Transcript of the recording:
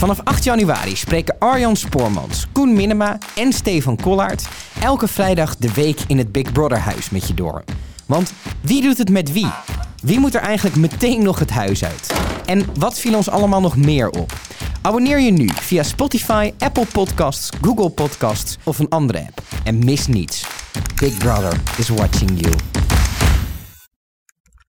Vanaf 8 januari spreken Arjan Spoormans, Koen Minema en Stefan Kollaert elke vrijdag de week in het Big Brother huis met je door. Want wie doet het met wie? Wie moet er eigenlijk meteen nog het huis uit? En wat viel ons allemaal nog meer op? Abonneer je nu via Spotify, Apple Podcasts, Google Podcasts of een andere app. En mis niets. Big Brother is watching you.